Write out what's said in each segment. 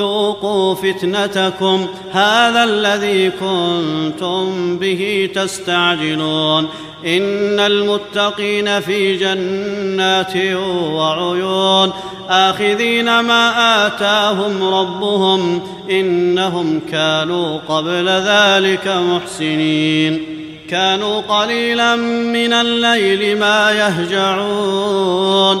ذوقوا فتنتكم. هذا الذي كنتم به تستعجلون. إن المتقين في جنات وعيون. آخذين ما آتاهم ربهم. إنهم كانوا قبل ذلك محسنين. كانوا قليلا من الليل ما يهجعون.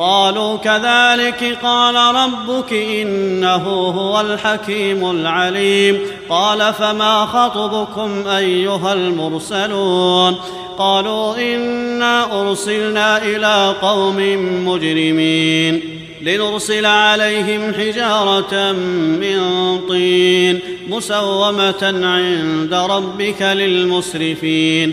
قالوا كذلك قال ربك إنه هو الحكيم العليم. قال فما خطبكم أيها المرسلون؟ قالوا إنا أرسلنا إلى قوم مجرمين لنرسل عليهم حجارة من طين مسومة عند ربك للمسرفين.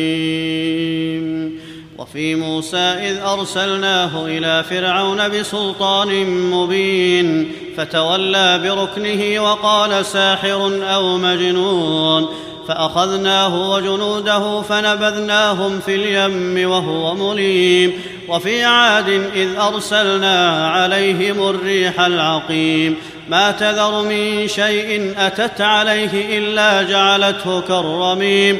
وفي موسى إذ أرسلناه إلى فرعون بسلطان مبين فتولى بركنه وقال ساحر أو مجنون فأخذناه وجنوده فنبذناهم في اليم وهو مليم وفي عاد إذ أرسلنا عليهم الريح العقيم. ما تذر من شيء أتت عليه إلا جعلته كالرميم.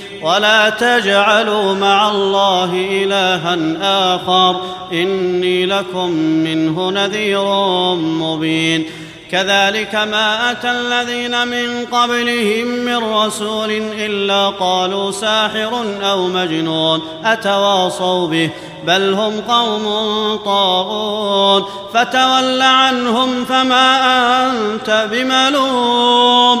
ولا تجعلوا مع الله إلها آخر إني لكم منه نذير مبين. كذلك ما أتى الذين من قبلهم من رسول إلا قالوا ساحر أو مجنون أتواصوا به بل هم قوم طاغون. فتول عنهم فما أنت بملوم.